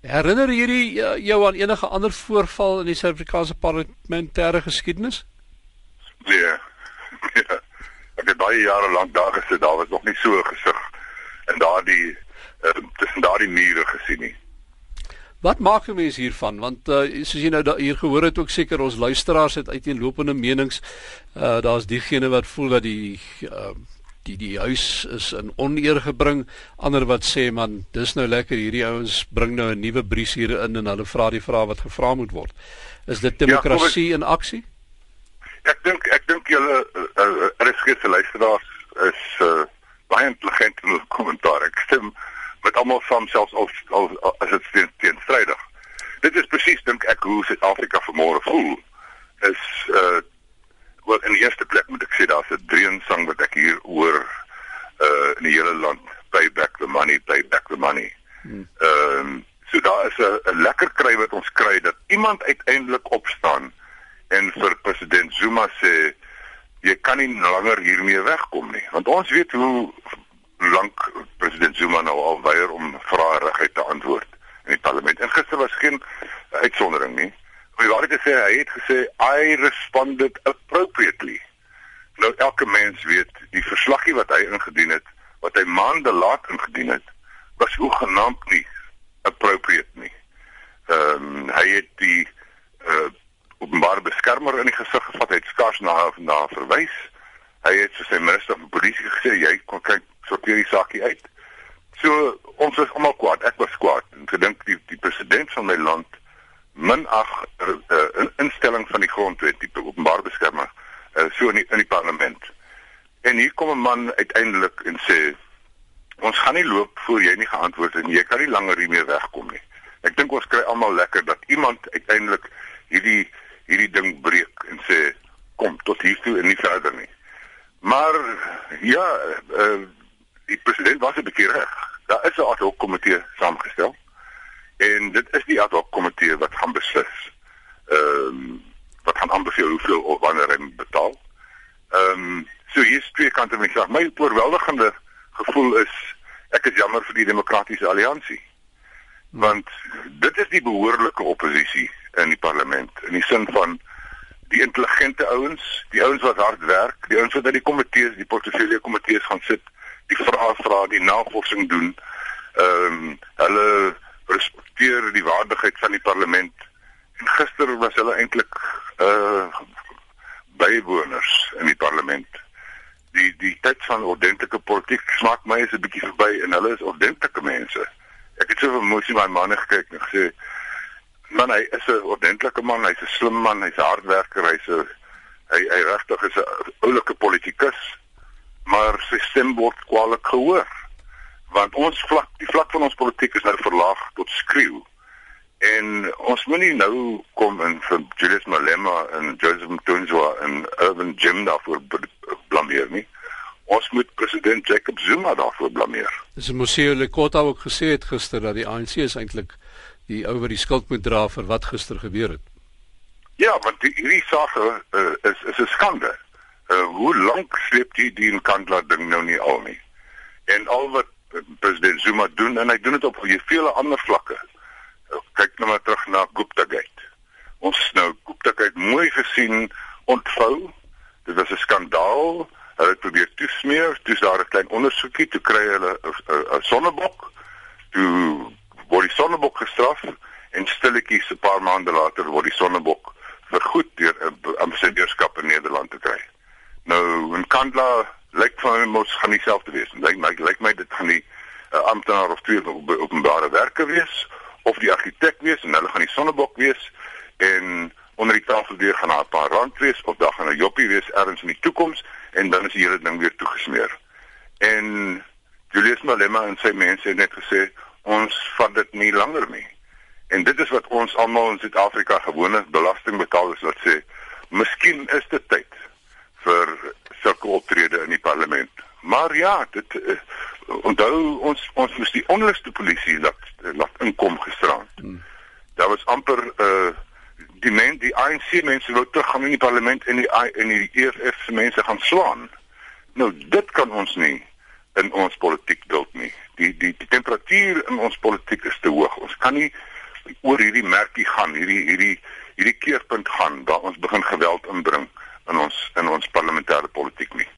Herinner hierdie uh, jou aan enige ander voorval in die Suid-Afrikaanse parlementêre geskiedenis? Nee. Ja. Ek het baie jare lank daar gesit, daar was nog nie so gesig in daardie uh, tussen daardie mure gesien nie. Wat maak 'n mens hiervan? Want uh, soos jy nou hier gehoor het ook seker ons luisteraars het uiteenlopende menings. Uh daar's diegene wat voel dat die uh die die huis is in oneer gebring. Ander wat sê man, dis nou lekker hierdie ouens bring nou 'n nuwe bries hier in en hulle vra die vrae wat gevra moet word. Is dit demokrasie ja, in aksie? Ek dink ek dink julle uh, uh, RSG se luisteraars is uh baie intelligent in hul kommentaar. Ek stem met almal saam selfs al al as dit teen, teenstrydig. Dit is presies dink ek hoe Suid-Afrika vanmôre voel. Is uh wel in die eerste plek moet ek sê daar's 'n dreensang wat ek hier hoor uh in die hele land pay back the money, pay back the money. Hmm. Ehm um, so daar is 'n lekker kry wat ons kry dat iemand uiteindelik opstaan en vir president Zuma sê jy kan nie langer hiermee wegkom nie want ons weet hoe lank president Zuma nou al weier om vrae reguit te antwoord in die parlement. En gister was geen uitsondering nie. Maar waar het hy gesê hy het gesê I responded appropriately. Nou elke mens weet die verslaggie wat hy ingedien het, wat hy maande laat ingedien het, was hoegenaamd nie appropriate nie. Ehm um, hy het die uh openbare beskermer in die gesig gevat, hy het skaars na na verwys. Hy het vir sy minister van polisie gesê jy kan kyk sorteer die saakie uit. So ons is almal kwaad. Ek was kwaad en gedink die die president van my land minag uh, in, instelling van die grondwet, die openbare beskermer, uh, so in die, in die parlement. En hier kom 'n man uiteindelik en sê ons gaan nie loop voor jy nie geantwoord het nie. Jy kan nie langer hiermee wegkom nie. Ek dink ons kry almal lekker dat iemand uiteindelik hierdie hierdie ding breek en sê kom tot hier toe en nie verder nie. Maar ja, uh, die president was 'n bietjie reg. Daar is 'n ad hoc komitee saamgestel. En dit is die ad hoc komitee beslis. Ehm um, wat gaan aanbeveel hoeveel of wanneer hy betaal. Ehm um, so hier is twee kante van die saak. My oorweldigende gevoel is ek is jammer vir die demokratiese alliansie. Want dit is die behoorlike oppositie in die parlement in die sin van die intelligente ouens, die ouens wat hard werk, die ouens wat by die komitees, die portefeulje komitees gaan sit die vrae vra, die navorsing doen. Ehm um, hulle respekteer die waardigheid van die parlement. Hulle eintlik uh bywoners in die parlement. Die die tyd van ordentlike politiek smaak my is 'n bietjie verby en hulle is ordentlike mense. Ek het so vermoesie my manne gekyk en gesê man hy is 'n ordentlike man, hy's 'n slim man, hy's 'n hardwerker, hy's 'n hy hy regtig is 'n oulike politikus maar sy stem word kwaliek gehoor want ons vlak die vlak van ons politiek is nou verlaag tot skreeu en ons moenie nou kom in vir Julius Malema en Joseph Mthunzwa en Urban Jim daarvoor blameer nie ons moet president Jacob Zuma daarvoor blameer dis museo Lekota ook gesê het gister dat die ANC is eintlik die ou wat die skuld moet dra vir wat gister gebeur het ja want die, hierdie saak uh, is is 'n skande uh, hoe lank sleep die die Nkandla ding nou nie al nie. En al wat president Zuma doen en hy doen dit op vele ander vlakke. Kyk nou maar terug na Gupta Gate. Ons nou Gupta Gate mooi gesien ontvou. Dit was 'n skandaal. Hulle het probeer toesmeer, toets daar 'n klein ondersoekie, toe kry hulle 'n sonnebok. Toe word die sonnebok gestraf en stilletjies 'n paar maande later word die sonnebok vergoed deur 'n ambassadeurskap in Nederland te kry. Nou in Kandla lyk vir my mos gaan dieselfde wees. Lyk my lyk my dit gaan die uh, amptenaar of twee op openbare werke wees of die argitek wees en hulle gaan die sonnebok wees en onder die tafel deur gaan daar 'n paar rand wees of daar gaan 'n joppie wees ergens in die toekoms en dan is die hele ding weer toegesmeer. En Julius Malema en sy mense het net gesê ons vat dit nie langer nie. En dit is wat ons almal in Suid-Afrika gewone belastingbetalers laat sê, miskien is dit tyd vir sulke optrede in die parlement. Maar ja, dit uh, onthou ons ons moes die onluste polisie laat laat inkom gisteraan. Hmm. Daar was amper uh die men die ANC mense wou teruggaan in die parlement en die en die EFF se mense gaan slaan. Nou dit kan ons nie in ons politiek duld nie. Die die die temperatuur in ons politiek is te hoog. Ons kan nie oor hierdie merkie gaan, hierdie hierdie hierdie keerpunt gaan waar ons begin geweld inbring in ons in ons parlementêre politiek nie.